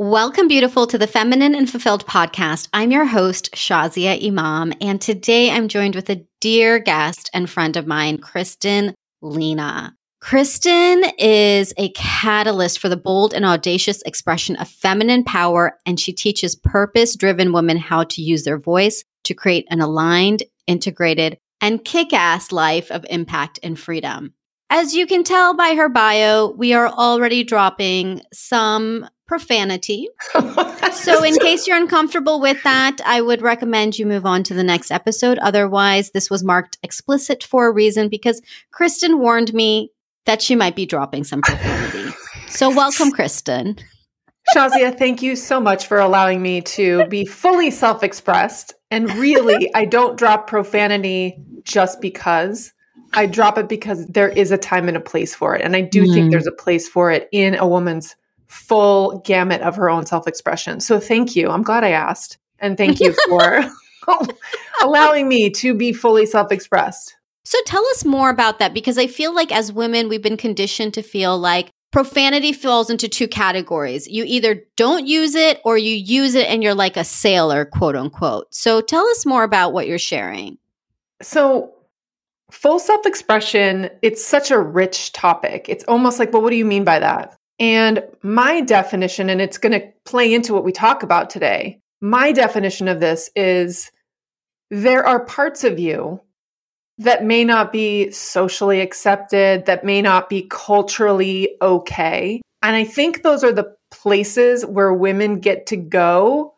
Welcome, beautiful, to the Feminine and Fulfilled podcast. I'm your host, Shazia Imam, and today I'm joined with a dear guest and friend of mine, Kristen Lena. Kristen is a catalyst for the bold and audacious expression of feminine power, and she teaches purpose driven women how to use their voice to create an aligned, integrated, and kick ass life of impact and freedom. As you can tell by her bio, we are already dropping some profanity. so, in case you're uncomfortable with that, I would recommend you move on to the next episode. Otherwise, this was marked explicit for a reason because Kristen warned me that she might be dropping some profanity. so, welcome, Kristen. Shazia, thank you so much for allowing me to be fully self expressed. And really, I don't drop profanity just because. I drop it because there is a time and a place for it. And I do mm. think there's a place for it in a woman's full gamut of her own self expression. So thank you. I'm glad I asked. And thank you for allowing me to be fully self expressed. So tell us more about that because I feel like as women, we've been conditioned to feel like profanity falls into two categories. You either don't use it or you use it and you're like a sailor, quote unquote. So tell us more about what you're sharing. So, full self expression, it's such a rich topic. It's almost like, well, what do you mean by that? And my definition, and it's going to play into what we talk about today, my definition of this is there are parts of you that may not be socially accepted, that may not be culturally okay. And I think those are the places where women get to go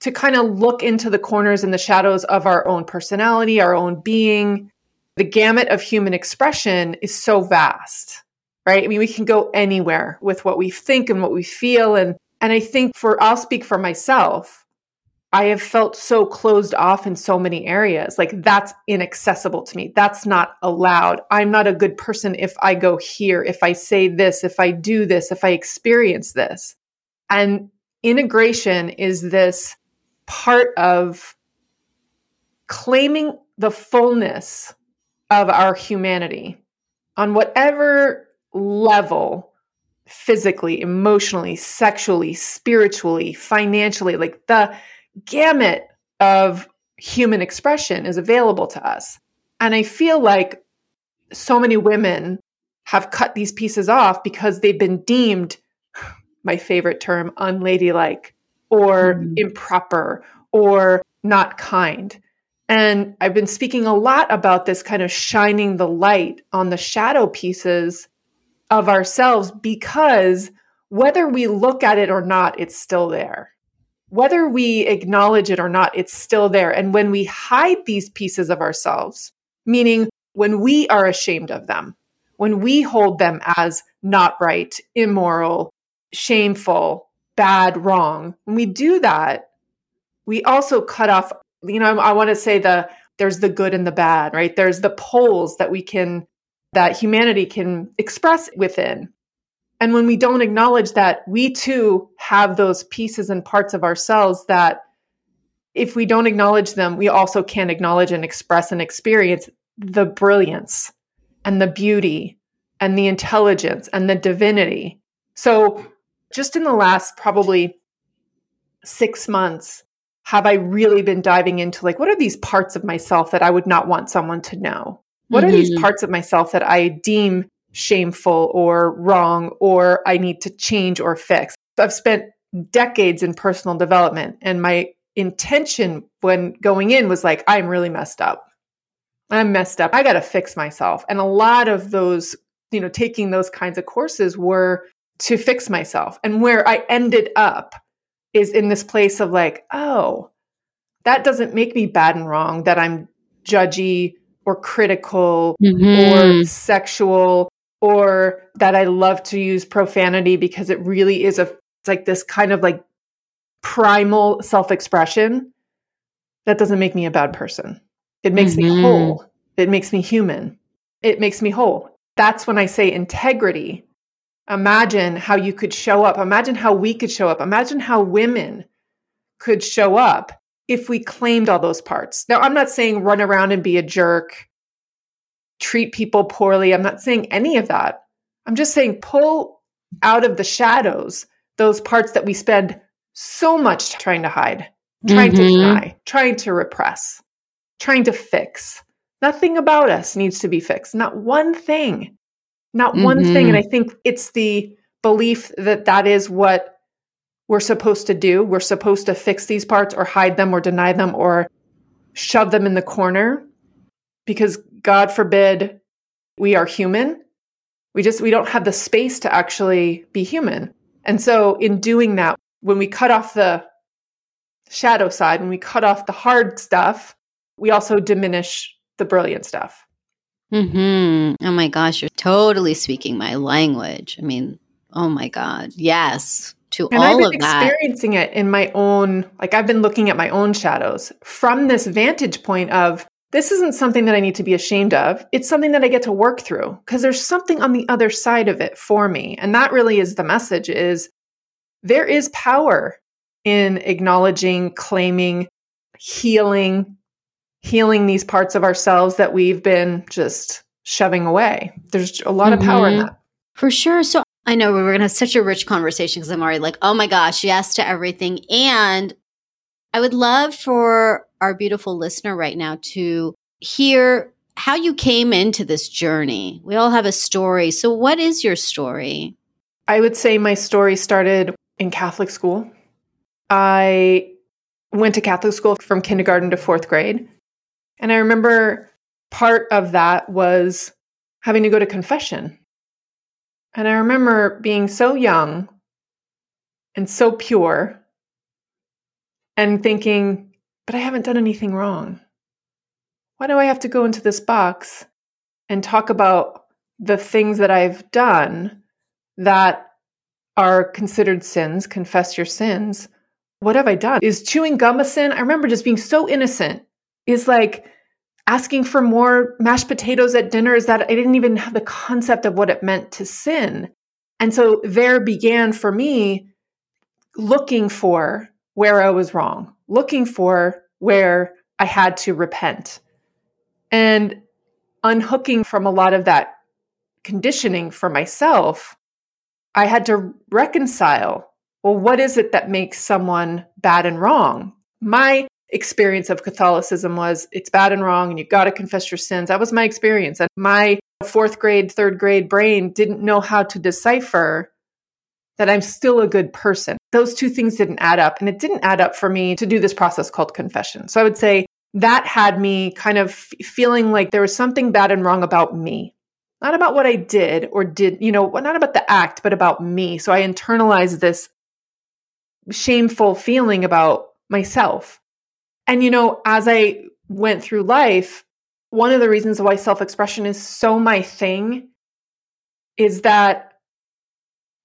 to kind of look into the corners and the shadows of our own personality, our own being. The gamut of human expression is so vast right? I mean, we can go anywhere with what we think and what we feel. And, and I think for, I'll speak for myself. I have felt so closed off in so many areas. Like that's inaccessible to me. That's not allowed. I'm not a good person if I go here, if I say this, if I do this, if I experience this. And integration is this part of claiming the fullness of our humanity on whatever level physically, emotionally, sexually, spiritually, financially, like the gamut of human expression is available to us. And I feel like so many women have cut these pieces off because they've been deemed, my favorite term, unladylike or mm. improper or not kind. And I've been speaking a lot about this kind of shining the light on the shadow pieces of ourselves because whether we look at it or not, it's still there. Whether we acknowledge it or not, it's still there. And when we hide these pieces of ourselves, meaning when we are ashamed of them, when we hold them as not right, immoral, shameful, bad, wrong, when we do that, we also cut off, you know, I, I want to say the there's the good and the bad, right? There's the poles that we can that humanity can express within. And when we don't acknowledge that, we too have those pieces and parts of ourselves that, if we don't acknowledge them, we also can't acknowledge and express and experience the brilliance and the beauty and the intelligence and the divinity. So, just in the last probably six months, have I really been diving into like, what are these parts of myself that I would not want someone to know? What mm-hmm. are these mm-hmm. parts of myself that I deem shameful or wrong or I need to change or fix? I've spent decades in personal development and my intention when going in was like I'm really messed up. I'm messed up. I got to fix myself. And a lot of those, you know, taking those kinds of courses were to fix myself. And where I ended up is in this place of like, oh, that doesn't make me bad and wrong that I'm judgy or critical mm-hmm. or sexual or that I love to use profanity because it really is a it's like this kind of like primal self-expression that doesn't make me a bad person. It makes mm-hmm. me whole. It makes me human. It makes me whole. That's when I say integrity. Imagine how you could show up. Imagine how we could show up. Imagine how women could show up if we claimed all those parts. Now, I'm not saying run around and be a jerk, treat people poorly. I'm not saying any of that. I'm just saying pull out of the shadows those parts that we spend so much trying to hide, trying mm-hmm. to deny, trying to repress, trying to fix. Nothing about us needs to be fixed. Not one thing. Not mm-hmm. one thing. And mm-hmm. I think it's the belief that that is what we're supposed to do. We're supposed to fix these parts or hide them or deny them or shove them in the corner because God forbid we are human. We just we don't have the space to actually be human. And so in doing that, when we cut off the shadow side, when we cut off the hard stuff, we also diminish the brilliant stuff. Hmm. Oh my gosh, you're totally speaking my language. I mean, oh my god, yes to and all I've been experiencing it in my own. Like I've been looking at my own shadows from this vantage point of this isn't something that I need to be ashamed of. It's something that I get to work through because there's something on the other side of it for me. And that really is the message is there is power in acknowledging, claiming, healing, healing these parts of ourselves that we've been just shoving away. There's a lot mm-hmm. of power in mm-hmm. that. For sure. So I know we were going to have such a rich conversation because I'm already like, oh my gosh, yes to everything. And I would love for our beautiful listener right now to hear how you came into this journey. We all have a story. So, what is your story? I would say my story started in Catholic school. I went to Catholic school from kindergarten to fourth grade. And I remember part of that was having to go to confession. And I remember being so young and so pure and thinking, but I haven't done anything wrong. Why do I have to go into this box and talk about the things that I've done that are considered sins? Confess your sins. What have I done? Is chewing gum a sin? I remember just being so innocent. Is like asking for more mashed potatoes at dinner is that I didn't even have the concept of what it meant to sin. And so there began for me looking for where I was wrong, looking for where I had to repent and unhooking from a lot of that conditioning for myself. I had to reconcile well, what is it that makes someone bad and wrong? My experience of Catholicism was it's bad and wrong and you got to confess your sins. That was my experience. And my fourth grade, third grade brain didn't know how to decipher that I'm still a good person. Those two things didn't add up. And it didn't add up for me to do this process called confession. So I would say that had me kind of feeling like there was something bad and wrong about me. Not about what I did or did, you know, not about the act, but about me. So I internalized this shameful feeling about myself. And, you know, as I went through life, one of the reasons why self expression is so my thing is that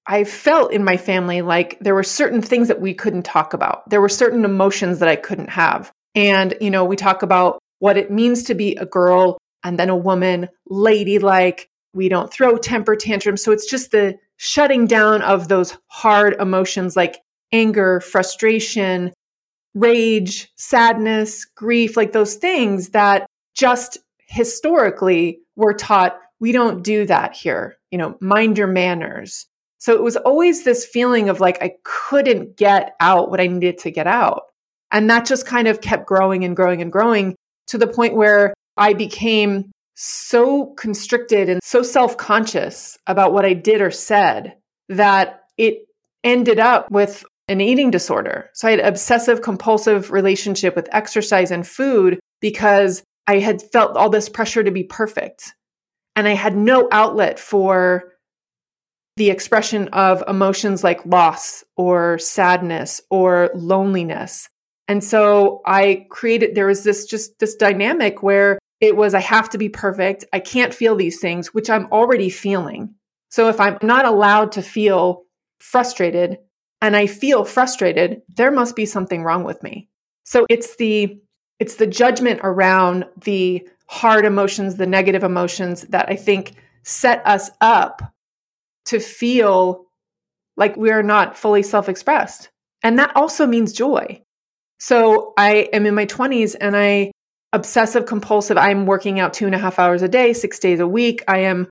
I felt in my family like there were certain things that we couldn't talk about. There were certain emotions that I couldn't have. And, you know, we talk about what it means to be a girl and then a woman, ladylike. We don't throw temper tantrums. So it's just the shutting down of those hard emotions like anger, frustration, rage, sadness, grief, like those things that just historically were taught we don't do that here. You know, mind your manners. So it was always this feeling of like I couldn't get out what I needed to get out. And that just kind of kept growing and growing and growing to the point where I became so constricted and so self conscious about what I did or said that it ended up with an eating disorder. So I had obsessive compulsive relationship with exercise and food because I had felt all this pressure to be perfect. And I had no outlet for the expression of emotions like loss or sadness or loneliness. And so I created, there was this just this dynamic where it was, I have to be perfect. I can't feel these things, which I'm already feeling. So if I'm not allowed to feel frustrated and I feel frustrated, there must be something wrong with me. So it's the, it's the judgment around the hard emotions, the negative emotions that I think set us up to feel like we're not fully self expressed. And that also means joy. So I am in my 20s and I obsessive compulsive. I'm working out two and a half hours a day, six days a week. I am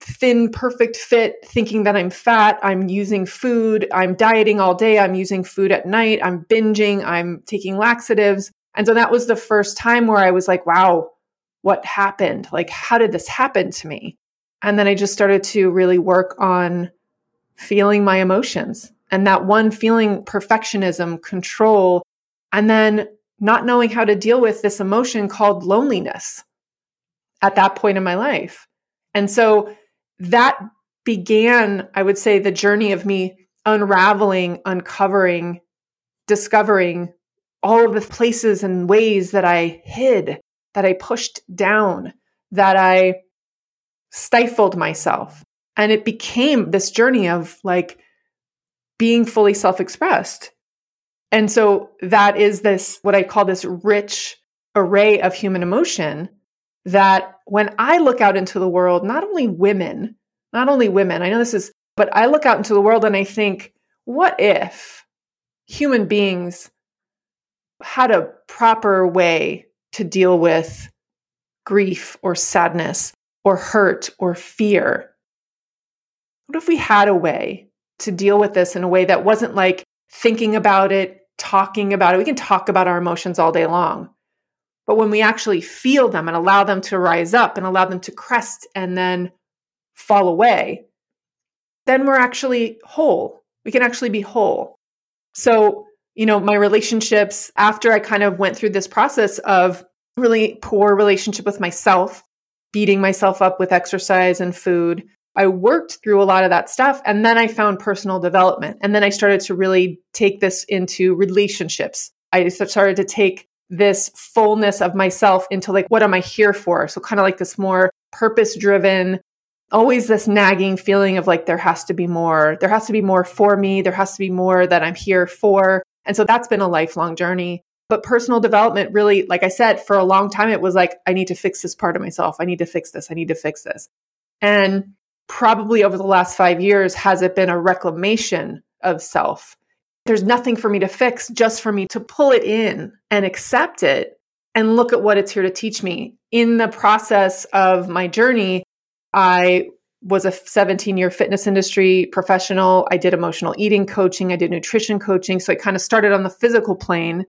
thin, perfect fit, thinking that I'm fat. I'm using food. I'm dieting all day. I'm using food at night. I'm binging. I'm taking laxatives. And so that was the first time where I was like, wow, what happened? Like, how did this happen to me? And then I just started to really work on feeling my emotions and that one feeling perfectionism, control, and then not knowing how to deal with this emotion called loneliness at that point in my life. And so that began, I would say, the journey of me unraveling, uncovering, discovering all of the places and ways that I hid, that I pushed down, that I stifled myself. And it became this journey of like being fully self expressed. And so that is this, what I call this rich array of human emotion that when I look out into the world, not only women, not only women, I know this is, but I look out into the world and I think, what if human beings had a proper way to deal with grief or sadness or hurt or fear? What if we had a way to deal with this in a way that wasn't like thinking about it, talking about it? We can talk about our emotions all day long. But when we actually feel them and allow them to rise up and allow them to crest and then fall away, then we're actually whole. We can actually be whole. So, you know, my relationships after I kind of went through this process of really poor relationship with myself, beating myself up with exercise and food, I worked through a lot of that stuff and then I found personal development. And then I started to really take this into relationships. I started to take this fullness of myself into like, what am I here for? So, kind of like this more purpose driven, always this nagging feeling of like, there has to be more. There has to be more for me. There has to be more that I'm here for. And so that's been a lifelong journey. But personal development really, like I said, for a long time, it was like, I need to fix this part of myself. I need to fix this. I need to fix this. And probably over the last five years, has it been a reclamation of self? There's nothing for me to fix, just for me to pull it in and accept it and look at what it's here to teach me. In the process of my journey, I was a 17 year fitness industry professional. I did emotional eating coaching, I did nutrition coaching. So I kind of started on the physical plane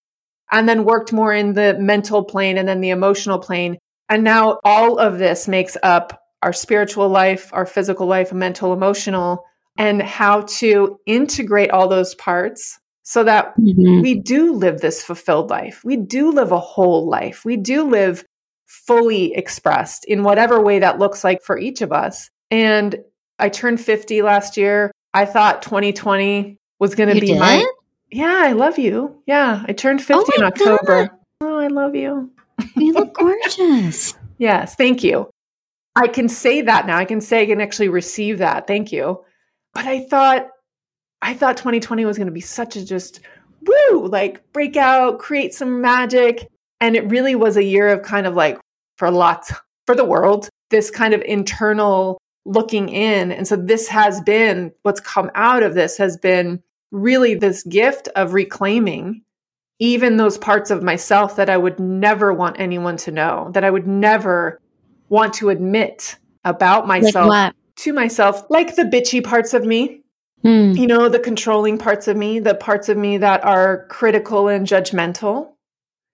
and then worked more in the mental plane and then the emotional plane. And now all of this makes up our spiritual life, our physical life, mental, emotional and how to integrate all those parts so that mm-hmm. we do live this fulfilled life. We do live a whole life. We do live fully expressed in whatever way that looks like for each of us. And I turned 50 last year. I thought 2020 was going to be did? my Yeah, I love you. Yeah, I turned 50 oh in October. God. Oh, I love you. You look gorgeous. yes, thank you. I can say that now. I can say I can actually receive that. Thank you. But I thought, I thought 2020 was going to be such a just woo, like break out, create some magic. And it really was a year of kind of like, for lots, for the world, this kind of internal looking in. And so this has been what's come out of this has been really this gift of reclaiming even those parts of myself that I would never want anyone to know, that I would never want to admit about myself like to myself, like the bitchy parts of me, mm. you know, the controlling parts of me, the parts of me that are critical and judgmental.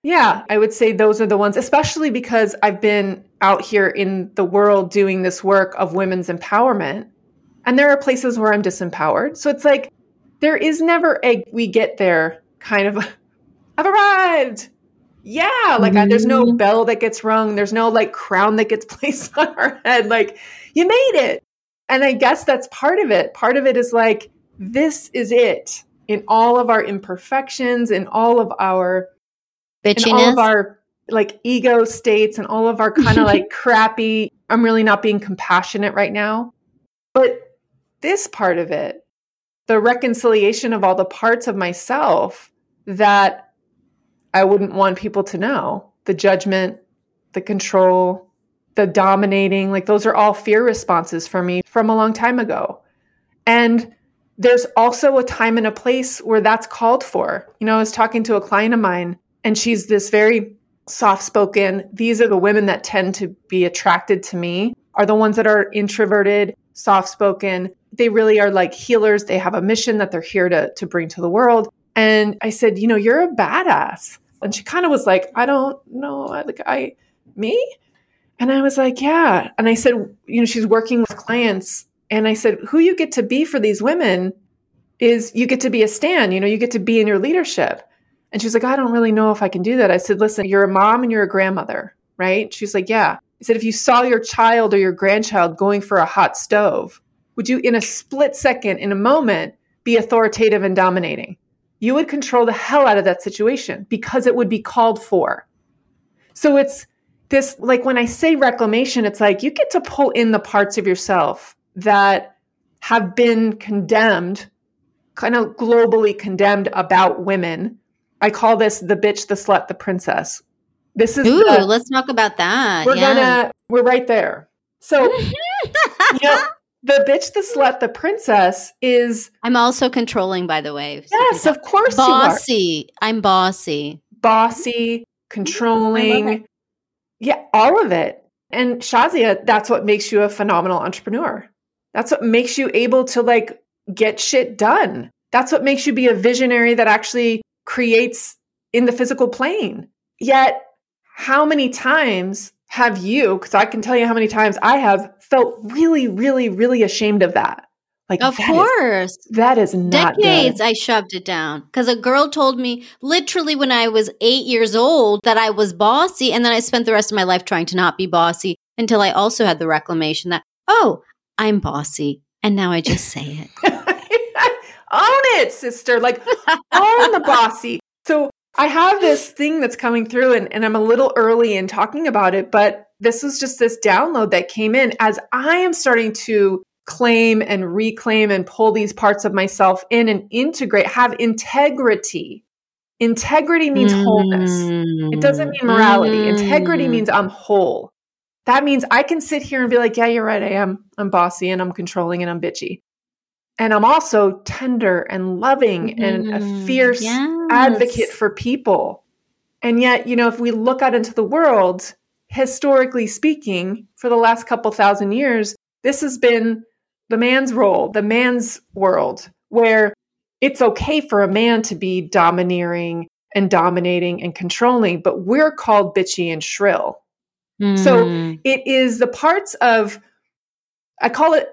Yeah, I would say those are the ones, especially because I've been out here in the world doing this work of women's empowerment. And there are places where I'm disempowered. So it's like there is never a we get there kind of I've arrived. Yeah, like mm-hmm. I, there's no mm-hmm. bell that gets rung, there's no like crown that gets placed on our head like you made it. And I guess that's part of it. Part of it is like, this is it in all of our imperfections, in all of our bitchiness, in all of our like ego states, and all of our kind of like crappy, I'm really not being compassionate right now. But this part of it, the reconciliation of all the parts of myself that I wouldn't want people to know the judgment, the control, the dominating, like those are all fear responses for me from a long time ago. And there's also a time and a place where that's called for. You know, I was talking to a client of mine and she's this very soft spoken. These are the women that tend to be attracted to me, are the ones that are introverted, soft spoken. They really are like healers. They have a mission that they're here to, to bring to the world. And I said, you know, you're a badass. And she kind of was like, I don't know. Like, I, me? And I was like, yeah. And I said, you know, she's working with clients. And I said, who you get to be for these women is you get to be a stand, you know, you get to be in your leadership. And she's like, I don't really know if I can do that. I said, listen, you're a mom and you're a grandmother, right? She's like, yeah. I said, if you saw your child or your grandchild going for a hot stove, would you, in a split second, in a moment, be authoritative and dominating? You would control the hell out of that situation because it would be called for. So it's this, like when I say reclamation, it's like you get to pull in the parts of yourself that have been condemned kind of globally condemned about women. I call this the bitch, the slut, the princess. This is Ooh, the, let's talk about that. we're yeah. gonna we're right there. So yeah, the bitch, the slut, the princess is I'm also controlling, by the way. so yes, of course you bossy. I'm bossy. bossy, controlling. Yeah, all of it. And Shazia, that's what makes you a phenomenal entrepreneur. That's what makes you able to like get shit done. That's what makes you be a visionary that actually creates in the physical plane. Yet, how many times have you, because I can tell you how many times I have felt really, really, really ashamed of that. Like, Of that is- course. that is not Decades good. I shoved it down because a girl told me literally when I was eight years old that I was bossy. And then I spent the rest of my life trying to not be bossy until I also had the reclamation that, oh, I'm bossy. And now I just say it. own it, sister. Like, own the bossy. So I have this thing that's coming through, and, and I'm a little early in talking about it, but this was just this download that came in as I am starting to claim and reclaim and pull these parts of myself in and integrate, have integrity. Integrity means wholeness. It doesn't mean morality. Integrity Mm. means I'm whole. That means I can sit here and be like, yeah, you're right. I am. I'm bossy and I'm controlling and I'm bitchy. And I'm also tender and loving and a Mhm. fierce Yes. advocate for people. And yet, you know, if we look out into the world, historically speaking, for the last couple thousand years, this has been the man's role, the man's world, where it's okay for a man to be domineering and dominating and controlling, but we're called bitchy and shrill. So Mm. it is the parts of, I call it,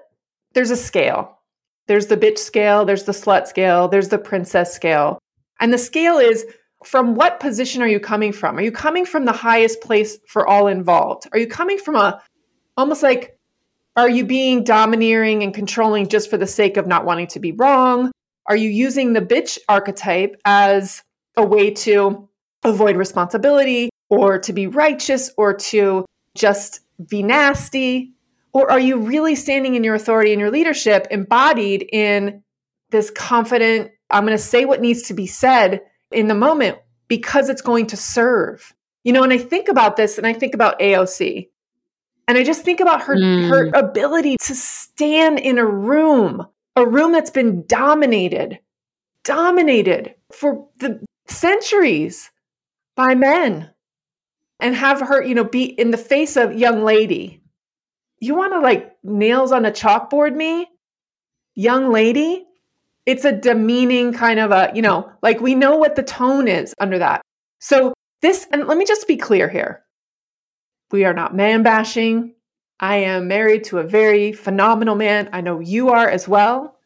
there's a scale. There's the bitch scale, there's the slut scale, there's the princess scale. And the scale is from what position are you coming from? Are you coming from the highest place for all involved? Are you coming from a almost like, are you being domineering and controlling just for the sake of not wanting to be wrong? Are you using the bitch archetype as a way to avoid responsibility or to be righteous or to just be nasty? Or are you really standing in your authority and your leadership embodied in this confident, I'm going to say what needs to be said in the moment because it's going to serve? You know, and I think about this and I think about AOC. And I just think about her Mm. her ability to stand in a room, a room that's been dominated, dominated for the centuries by men and have her, you know, be in the face of young lady. You want to like nails on a chalkboard me? Young lady? It's a demeaning kind of a, you know, like we know what the tone is under that. So this, and let me just be clear here. We are not man bashing. I am married to a very phenomenal man. I know you are as well.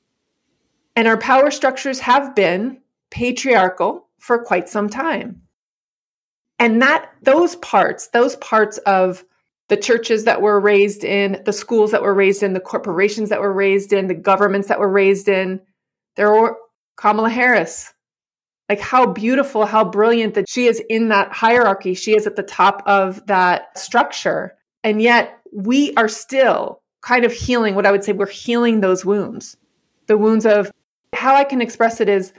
And our power structures have been patriarchal for quite some time. And that those parts, those parts of the churches that were raised in, the schools that were raised in, the corporations that were raised in, the governments that were raised in, there were Kamala Harris. Like how beautiful, how brilliant that she is in that hierarchy. She is at the top of that structure. And yet we are still kind of healing what I would say we're healing those wounds. The wounds of how I can express it is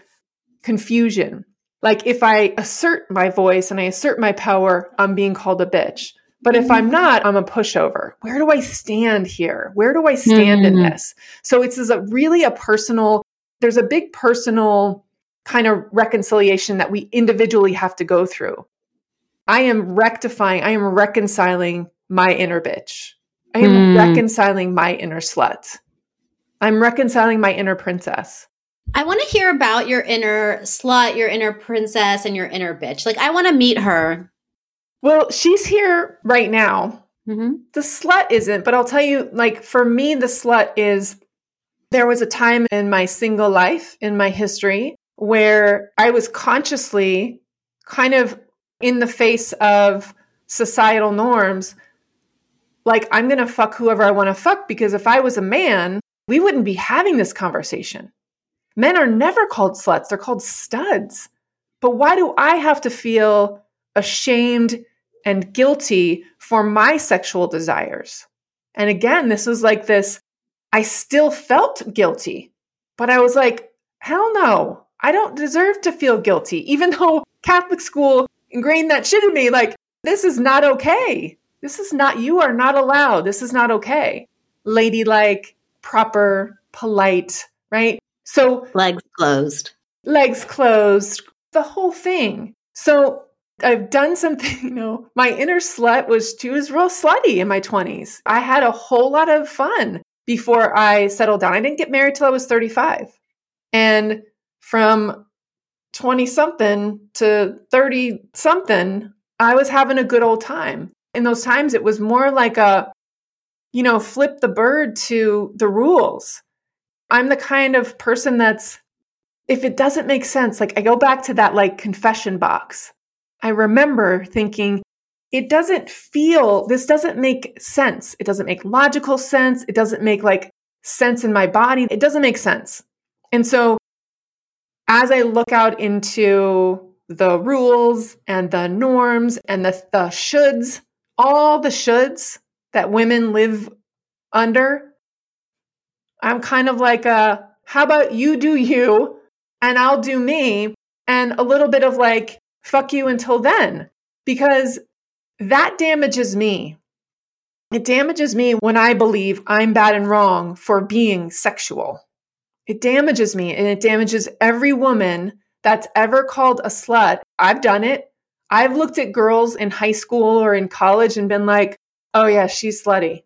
confusion. Like if I assert my voice and I assert my power, I'm being called a bitch. But if I'm not, I'm a pushover. Where do I stand here? Where do I stand in Mhm. this? So it's is a really a personal, there's a big personal kind of reconciliation that we individually have to go through. I am rectifying, I am reconciling my inner bitch. I am mm. reconciling my inner slut. I'm reconciling my inner princess. I want to hear about your inner slut, your inner princess, and your inner bitch. Like, I want to meet her. Well, she's here right now. Mm-hmm. The slut isn't, but I'll tell you, like, for me, the slut is there was a time in my single life, in my history, where I was consciously kind of in the face of societal norms, like, I'm going to fuck whoever I want to fuck because if I was a man, we wouldn't be having this conversation. Men are never called sluts, they're called studs. But why do I have to feel ashamed and guilty for my sexual desires? And again, this was like this I still felt guilty, but I was like, hell no, I don't deserve to feel guilty, even though Catholic school ingrained that shit in me. Like, this is not okay. This is not, you are not allowed. This is not okay. Ladylike, proper, polite, right? So, legs closed. Legs closed, the whole thing. So, I've done something, you know, my inner slut was, she was real slutty in my 20s. I had a whole lot of fun before I settled down. I didn't get married till I was 35. And from 20 something to 30 something, I was having a good old time. In those times, it was more like a, you know, flip the bird to the rules. I'm the kind of person that's, if it doesn't make sense, like I go back to that like confession box. I remember thinking, it doesn't feel, this doesn't make sense. It doesn't make logical sense. It doesn't make like sense in my body. It doesn't make sense. And so as I look out into the rules and the norms and the, the shoulds, all the shoulds that women live under, I'm kind of like a, how about you do you and I'll do me and a little bit of like, fuck you until then. Because that damages me. It damages me when I believe I'm bad and wrong for being sexual. It damages me and it damages every woman that's ever called a slut. I've done it. I've looked at girls in high school or in college and been like, oh yeah, she's slutty.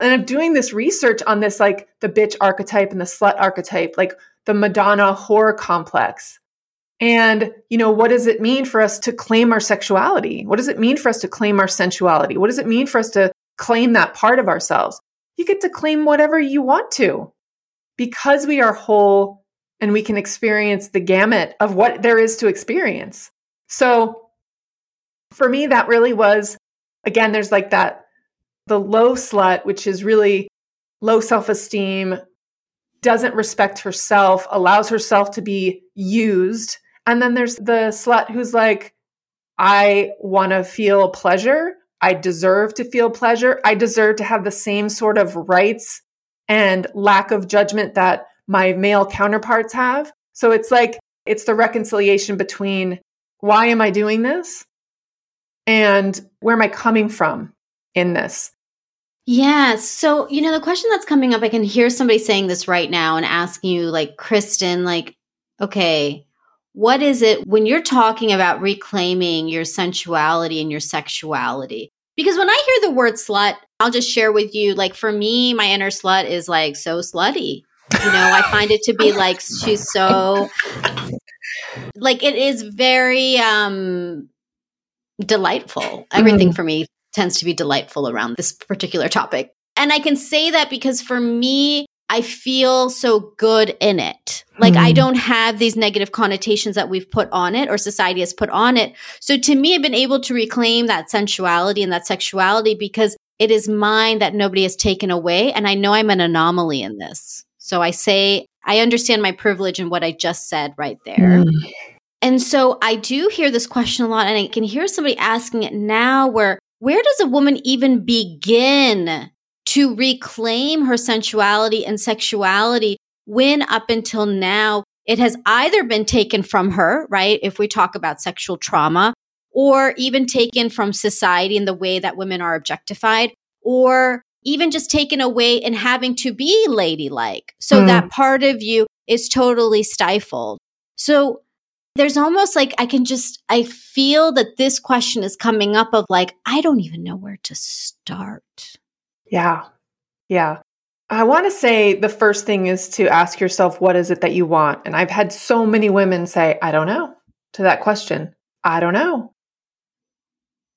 And I'm doing this research on this, like the bitch archetype and the slut archetype, like the Madonna whore complex. And, you know, what does it mean for us to claim our sexuality? What does it mean for us to claim our sensuality? What does it mean for us to claim that part of ourselves? You get to claim whatever you want to because we are whole and we can experience the gamut of what there is to experience. So for me, that really was, again, there's like that, the low slut, which is really low self esteem, doesn't respect herself, allows herself to be used and then there's the slut who's like, I want to feel pleasure. I deserve to feel pleasure. I deserve to have the same sort of rights and lack of judgment that my male counterparts have. So it's like, it's the reconciliation between why am I doing this and where am I coming from in this? Yeah. So, you know, the question that's coming up, I can hear somebody saying this right now and asking you, like, Kristen, like, okay, what is it when you're talking about reclaiming your sensuality and your sexuality? Because when I hear the word slut, I'll just share with you, like for me, my inner slut is like so slutty. You know, I find it to be like she's so like it is very um delightful. Everything mm. for me tends to be delightful around this particular topic. And I can say that because for me, I feel so good in it. Like mm. I hmm. don't have these negative connotations that we've put on it or society has put on it. So to me, I've been able to reclaim that sensuality and that sexuality because it is mine that nobody has taken away. And I know I'm an anomaly in this. So I say, I understand my privilege in what I just said right there. Mm. And so I do hear this question a lot, and I can hear somebody asking it now where where does a woman even begin to reclaim her sensuality and sexuality when up until now it has either been taken from her, right? If we talk about sexual trauma, or even taken from society in the way that women are objectified, or even just taken away and having to be ladylike. So mm. that part of you is totally stifled. So there's almost like I can just, I feel that this question is coming up of like, I don't even know where to start. Yeah. Yeah. I want to say the first thing is to ask yourself, what is it that you want? And I've had so many women say, I don't know to that question. I don't know.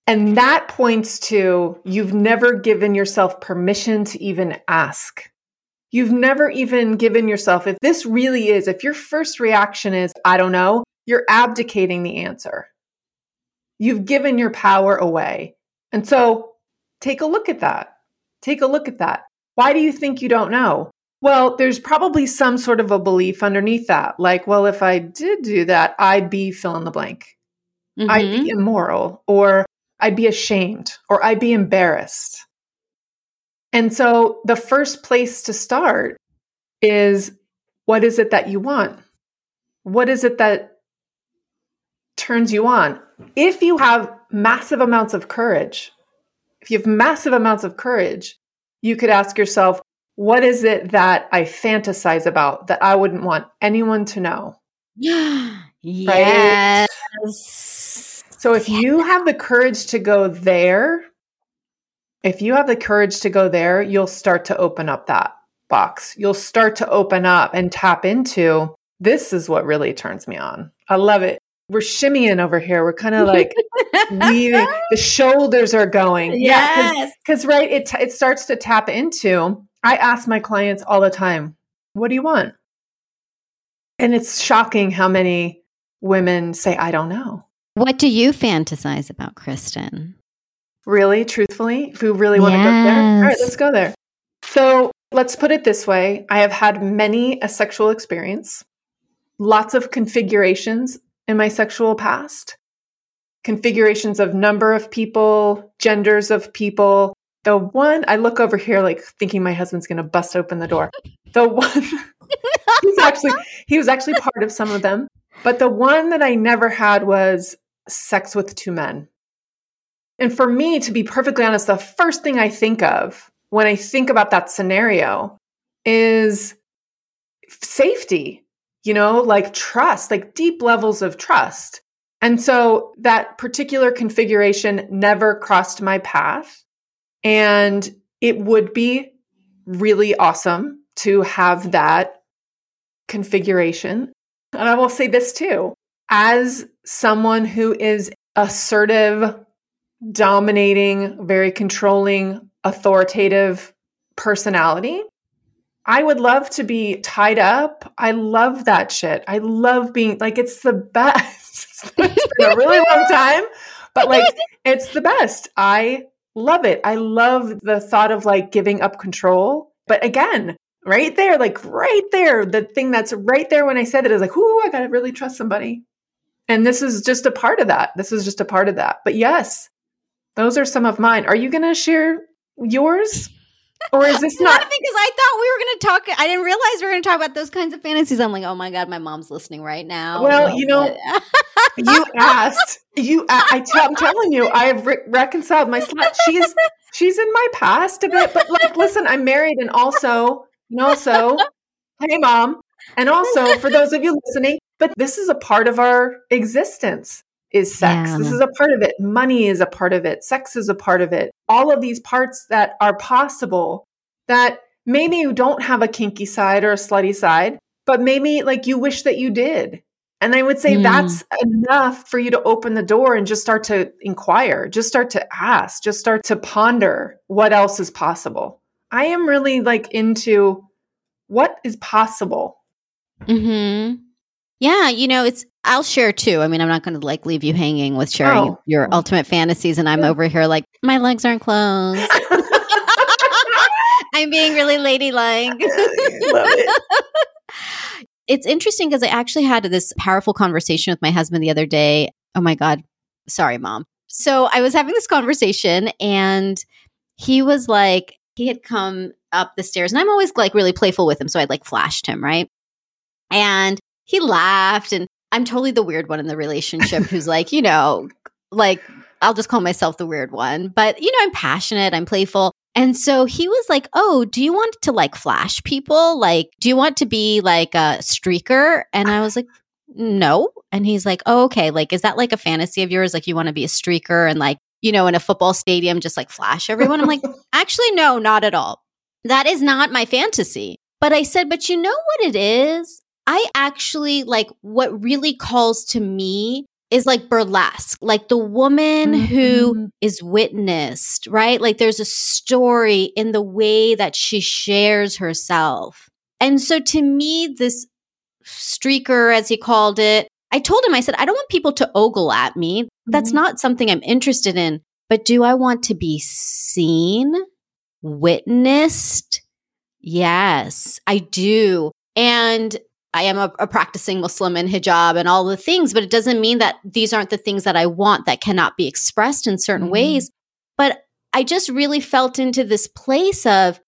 And that points to you've never given yourself permission to even ask. You've never even given yourself, if this really is, if your first reaction is, I don't know, you're abdicating the answer. You've given your power away. And so take a look at that. Take a look at that. Why do you think you don't know? Well, there's probably some sort of a belief underneath that. Like, well, if I did do that, I'd be fill in the blank. Mm-hmm. I'd be mm-hmm. immoral, or I'd be ashamed, or I'd be embarrassed. And so the first place to start is what is it that you want? What is it that turns you on? If you have massive amounts of courage, if you have massive amounts of courage, you could ask yourself, what is it that I fantasize about that I wouldn't want anyone to know? yes. Right? So if you have the courage to go there, if you have the courage to go there, you'll start to open up that box. You'll start to open up and tap into this is what really turns me on. I love it. We're shimmying over here. We're kind of like weaving. The shoulders are going. Yes. Yeah, because right, it it starts to tap into. I ask my clients all the time, "What do you want?" And it's shocking how many women say, "I don't know." What do you fantasize about, Kristen? Really, truthfully, if we really want yes. to go there, all right, let's go there. So let's put it this way: I have had many a sexual experience, lots of configurations in my sexual past configurations of number of people, genders of people. The one I look over here like thinking my husband's going to bust open the door. The one he's actually he was actually part of some of them, but the one that I never had was sex with two men. And for me to be perfectly honest, the first thing I think of when I think about that scenario is safety, you know, like trust, like deep levels of trust. And so that particular configuration never crossed my path. And it would be really awesome to have that configuration. And I will say this too as someone who is assertive, dominating, very controlling, authoritative personality, I would love to be tied up. I love that shit. I love being like, it's the best. it's been a really long time, but like, it's the best. I love it. I love the thought of like giving up control. But again, right there, like right there, the thing that's right there when I said it is like, ooh, I got to really trust somebody. And this is just a part of that. This is just a part of that. But yes, those are some of mine. Are you to share yours? Or is this not? because I thought we were going to talk. I didn't realize we were going to talk about those kinds of fantasies. I'm like, oh my god, my mom's listening right now. Well, you know, you asked. You, I, t- I'm telling you, I have re- reconciled my slut. She's she's in my past a bit, but like, listen, I'm married, and also, and also, hey, mom, and also for those of you listening, but this is a part of our existence is sex. Yeah. This is a part of it. Money is a part of it. Sex is a part of it. All of these parts that are possible that maybe you don't have a kinky side or a slutty side, but maybe like you wish that you did. And I would say mm. that's enough for you to open the door and just start to inquire, just start to ask, just start to ponder what else is possible. I am really like into what is possible. Mhm. Yeah, you know, it's I'll share too. I mean, I'm not going to like leave you hanging with sharing oh. your mm-hmm. ultimate fantasies, and I'm yeah. over here like my legs aren't closed. I'm being really ladylike. it. it's interesting because I actually had this powerful conversation with my husband the other day. Oh my god, sorry, mom. So I was having this conversation, and he was like, he had come up the stairs, and I'm always like really playful with him, so I'd like flashed him, right? And he laughed and I'm totally the weird one in the relationship who's like, you know, like I'll just call myself the weird one. But, you know, I'm passionate, I'm playful. And so he was like, Oh, do you want to like flash people? Like, do you want to be like a streaker? And I was like, No. And he's like, Oh, okay. Like, is that like a fantasy of yours? Like, you want to be a streaker and like, you know, in a football stadium, just like flash everyone. I'm like, actually, no, not at all. That is not my fantasy. But I said, but you know what it is? I actually like what really calls to me is like burlesque, like the woman mm-hmm. who is witnessed, right? Like there's a story in the way that she shares herself. And so to me, this streaker, as he called it, I told him, I said, I don't want people to ogle at me. That's mm-hmm. not something I'm interested in. But do I want to be seen, witnessed? Yes, I do. And I am a, a, practicing Muslim in hijab and all the things, but it doesn't mean that these aren't the things that I want that cannot be expressed in certain mm-hmm. ways. But I just really felt into this place of,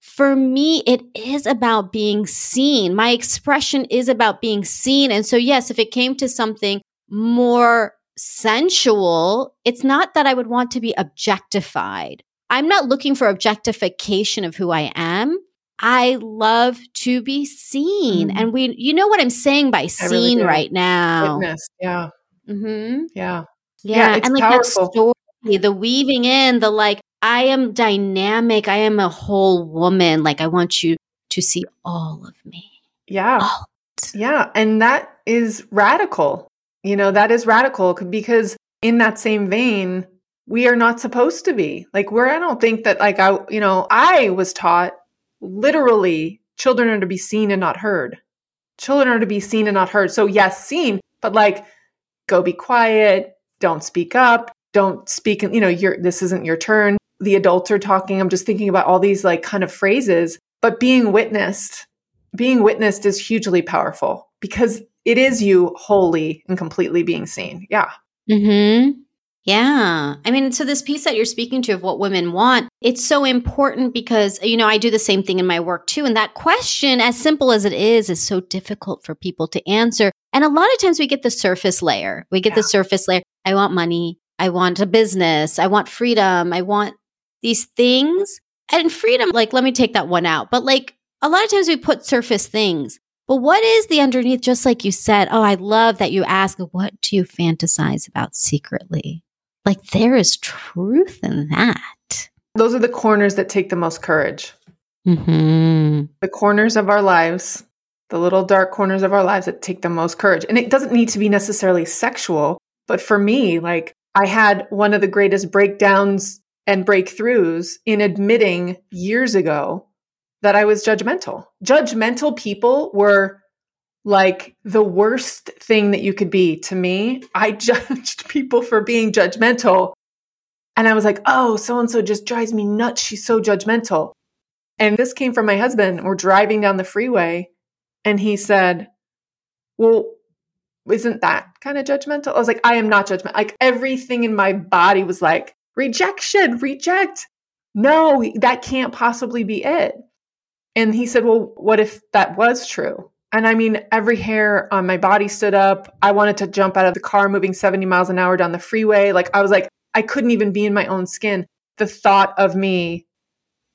for me, it is about being seen. My expression is about being seen. And so, yes, if it came to something more sensual, it's not that I would want to be objectified. I'm not looking for objectification of who I am. I love to be seen. Mm-hmm. And we, you know what I'm saying by seen really right now. Witness. Yeah. Mm-hmm. Yeah. Yeah. yeah and like powerful. that story, the weaving in, the like, I am dynamic. I am a whole woman. Like, I want you to see all of me. Yeah. Yeah. And that is radical. You know, that is radical because in that same vein, we are not supposed to be. Like, where I don't think that, like, I, you know, I was taught literally children are to be seen and not heard. Children are to be seen and not heard. So, yes, seen, but like, go be quiet, don't speak up, don't speak, you know, you're, this isn't your turn. The adults are talking. I'm just thinking about all these like kind of phrases, but being witnessed, being witnessed is hugely powerful because it is you wholly and completely being seen. Yeah. Mm-hmm. Yeah. I mean, so this piece that you're speaking to of what women want, it's so important because, you know, I do the same thing in my work too. And that question, as simple as it is, is so difficult for people to answer. And a lot of times we get the surface layer. We get yeah. the surface layer. I want money. I want a business. I want freedom. I want these things. And freedom, like, let me take that one out. But like, a lot of times we put surface things. But what is the underneath? Just like you said, oh, I love that you ask, what do you fantasize about secretly? Like there is truth in that. Those are the corners that take the most courage. Mm-hmm. The corners of our lives, the little dark corners of our lives that take the most courage. And it doesn't need to be necessarily sexual, but for me, like I had one of the greatest breakdowns and breakthroughs in admitting years ago that I was judgmental. Judgmental people were like the worst thing that you could be to me. I judged people for being judgmental. And I was like, oh, so and so just drives me nuts. She's so judgmental. And this came from my husband. We're driving down the freeway and he said, well, isn't that kind of judgmental? I was like, I am not judgmental. Like everything in my body was like, rejection, reject. No, that can't possibly be it. And he said, well, what if that was true? And I mean, every hair on my body stood up. I wanted to jump out of the car moving 70 miles an hour down the freeway. Like, I was like, I couldn't even be in my own skin. The thought of me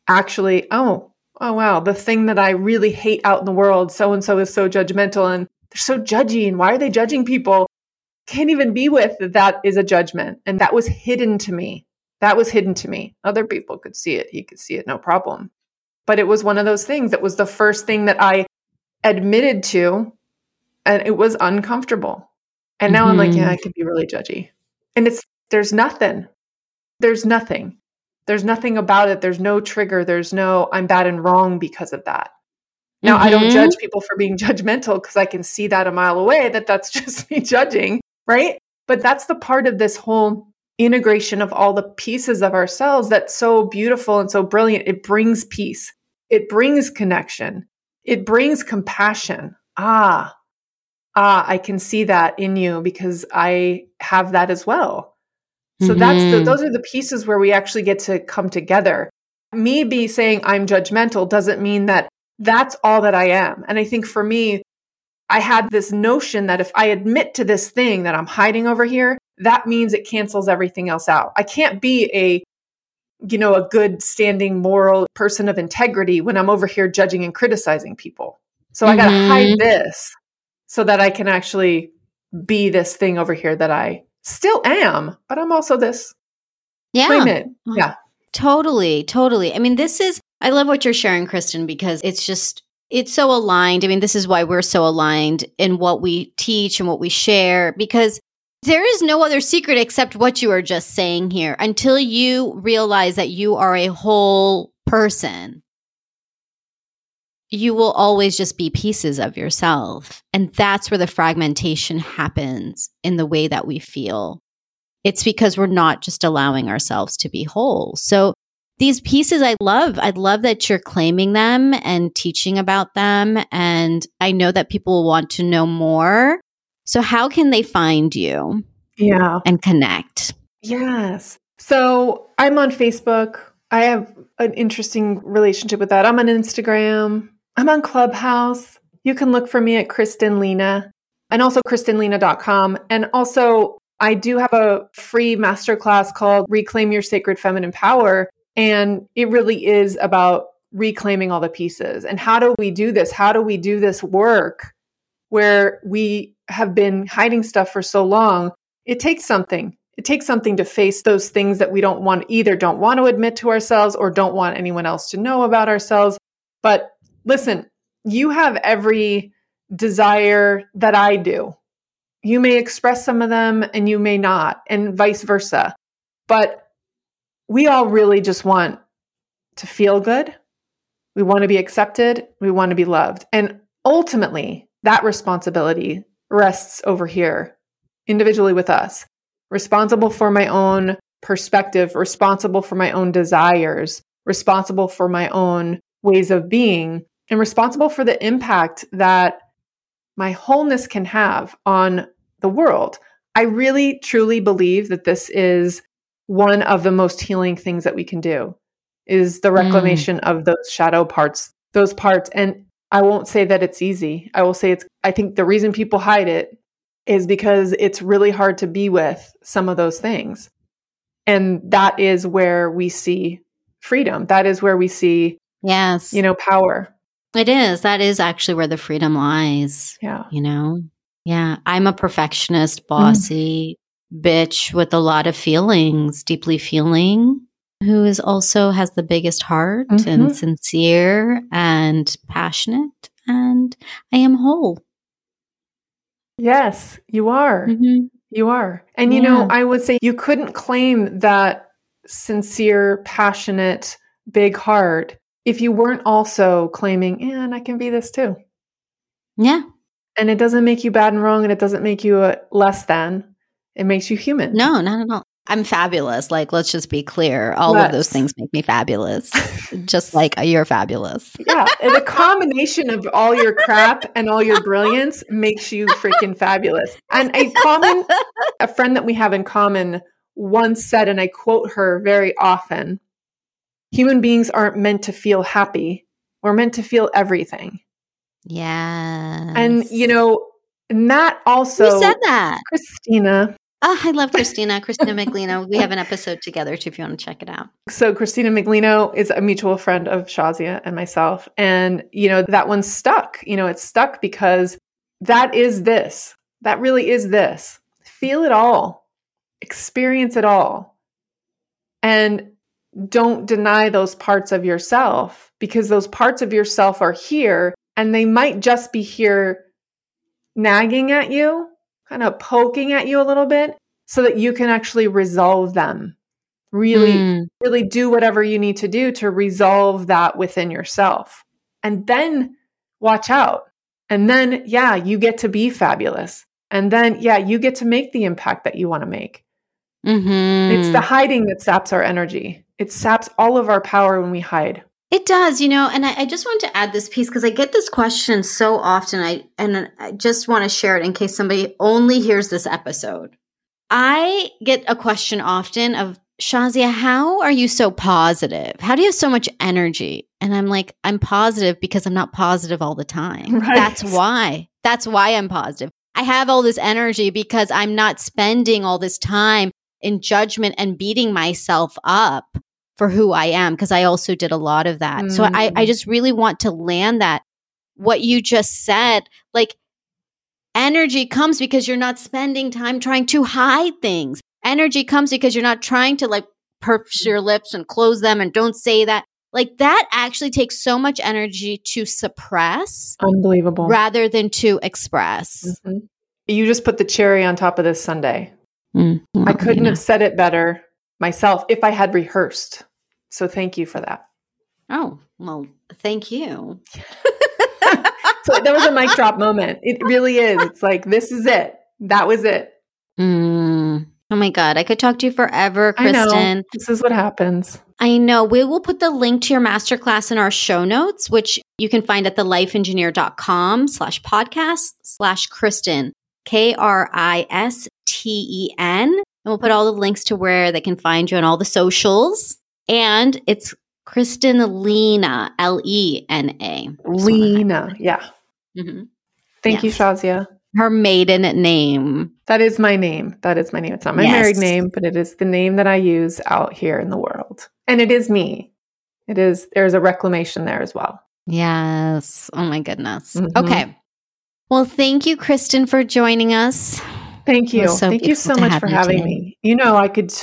actually, oh, oh, wow, the thing that I really hate out in the world, so and so is so judgmental and they're so judgy. And why are they judging people? Can't even be with that, is a judgment. And that was hidden to me. That was hidden to me. Other people could see it. He could see it, no problem. But it was one of those things that was the first thing that I admitted to and it was uncomfortable. And now mm-hmm. I'm like, yeah, I mm-hmm. can be really judgy. And it's there's nothing. There's nothing. There's nothing about it. There's no trigger. There's no I'm bad and wrong because of that. Now, mm-hmm. I don't judge mm-hmm. people for being judgmental because I can see that a mile away that that's just me judging, right? But that's the part of this whole integration of all the pieces of ourselves that's so beautiful and so brilliant. It brings peace. It brings connection it brings compassion. Ah, ah, I can see that in you because I have that as well. So mm-hmm. that's the, mm-hmm. those are the pieces where we actually get to come together. Me be saying I'm judgmental doesn't mean that that's all that I am. And I think for me, I had this notion that if I admit to this thing that I'm hiding over here, that means it cancels everything else out. I can't be a you know, a good standing moral person of integrity when I'm over here judging and criticizing people. So mm-hmm. I got to hide this so that I can actually be this thing over here that I still am, but I'm also this. Yeah. It. Yeah. Totally. Totally. I mean, this is, I love what you're sharing, Kristen, because it's just, it's so aligned. I mean, this is why we're so aligned in what we teach and what we share, because there is no other secret except what you are just saying here until you realize that you are a whole person. You will always just be pieces of yourself. And that's where the fragmentation happens in the way that we feel. It's because we're not just allowing ourselves to be whole. So these pieces I love. I love that you're claiming them and teaching about them. And I know that people will want to know more. So, how can they find you? Yeah. And connect? Yes. So, I'm on Facebook. I have an interesting relationship with that. I'm on Instagram. I'm on Clubhouse. You can look for me at Kristen Lena and also KristenLena.com. And also, I do have a free masterclass called Reclaim Your Sacred Feminine Power. And it really is about reclaiming all the pieces. And how do we do this? How do we do this work where we have been hiding stuff for so long? It takes something. It takes something to face those things that we don't want, either don't want to admit to ourselves or don't want anyone else to know about ourselves. But listen, you have every desire that I do. You may express some of them and you may not, and vice versa. But we all really just want to feel good. We want to be accepted. We want to be loved. And ultimately, that responsibility rests over here, individually with us, responsible for my own perspective, responsible for my own desires, responsible for my own ways of being, and responsible for the impact that my wholeness can have on the world. I really truly believe that this is one of the most healing things that we can do is the mm. reclamation mm. of those shadow parts, those parts. And I won't say that it's easy. I will say it's, I think the reason people hide it is because it's really hard to be with some of those things. And that is where we see freedom. That is where we see, yes, you know, power. It is. That is actually where the freedom lies. Yeah. You know? Yeah. I'm a perfectionist, bossy mm. bitch with a lot of feelings, deeply feeling, who is also has the biggest heart mm-hmm. and sincere and passionate. And I am whole. Yes, you are. Mm-hmm. You are. And, you know, I would say you couldn't claim that sincere, passionate, big heart if you weren't also claiming, and I can be this too. Yeah. And it doesn't make you bad and wrong, and it doesn't make you a less than. It makes you human. No, not at all. I'm fabulous. Like, let's just be clear. All yes. of those things make me fabulous, just like uh, you're fabulous. yeah. And the combination of all your crap and all your brilliance makes you freaking fabulous. And a common, a friend that we have in common once said, and I quote her very often human beings aren't meant to feel happy. We're meant to feel everything. Yeah. And, you know, and that also. Who said that? Christina. Oh, I love Christina. Christina Miglino. We have an episode together too if you want to check it out. So Christina Miglino is a mutual friend of Shazia and myself. And, you know, that one stuck. You know, it's stuck because that is this. That really is this. Feel it all. Experience it all. And don't deny those parts of yourself because those parts of yourself are here and they might just be here nagging at you, kind of poking at you a little bit so that you can actually resolve them. Really, mm. really do whatever you need to do to resolve that within yourself. And then watch out. And then, yeah, you get to be fabulous. And then, yeah, you get to make the impact that you want to make. Mm-hmm. It's the hiding that saps our energy. It saps all of our power when we hide. It does, you know, and I, I just want to add this piece because I get this question so often. I and I just want to share it in case somebody only hears this episode. I get a question often of Shazia, how are you so positive? How do you have so much energy? And I'm like, I'm positive because I'm not positive all the time. Right. That's why. That's why I'm positive. I have all this energy because I'm not spending all this time in judgment and beating myself up for who I am because I also did a lot of that. Mm. So I, I mm. just really want to land that what you just said, like energy comes because you're not spending time trying to hide things. Energy comes because you're not trying to like purse your lips and close them and don't say that. Like that actually takes so much energy to suppress Unbelievable. rather than to express. Mhm. You just put the cherry on top of this sundae. Mm, I couldn't yeah. have said it better myself if I had rehearsed. So thank you for that. Oh, well, thank you. So that was a mic drop moment. It really is. It's like, this is it. That was it. Mm. Oh my God. I could talk to you forever. Kristen. This is what happens. I know. We will put the link to your masterclass in our show notes, which you can find at thelifeengineer.com slash podcast slash Kristen, K R I S T E N. And we'll put all the links to where they can find you on all the socials. And it's Kristen Lena, L E N A. Lena. Yeah. Mhm. Thank you, Shazia. Her maiden name. That is my name. That is my name. It's not my Yes. married name, but it is the name that I use out here in the world. And it is me. It is, there's a reclamation there as well. Yes. Oh my goodness. Mhm. Okay. Well, thank you, Kristen, for joining us. Thank you. so Thank you so much for having today. me. You know, I could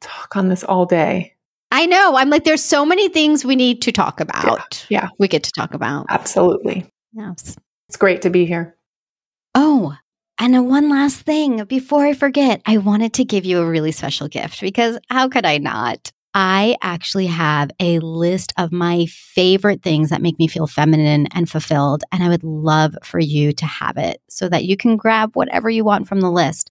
talk on this all day. I know. I'm like, there's so many things we need to talk about. yeah. We get to talk about. Absolutely. Yes. It's great to be here. Oh, and one last thing before I forget, I wanted to give you a really special gift because how could I not? I actually have a list of my favorite things that make me feel feminine and fulfilled. And I would love for you to have it so that you can grab whatever you want from the list.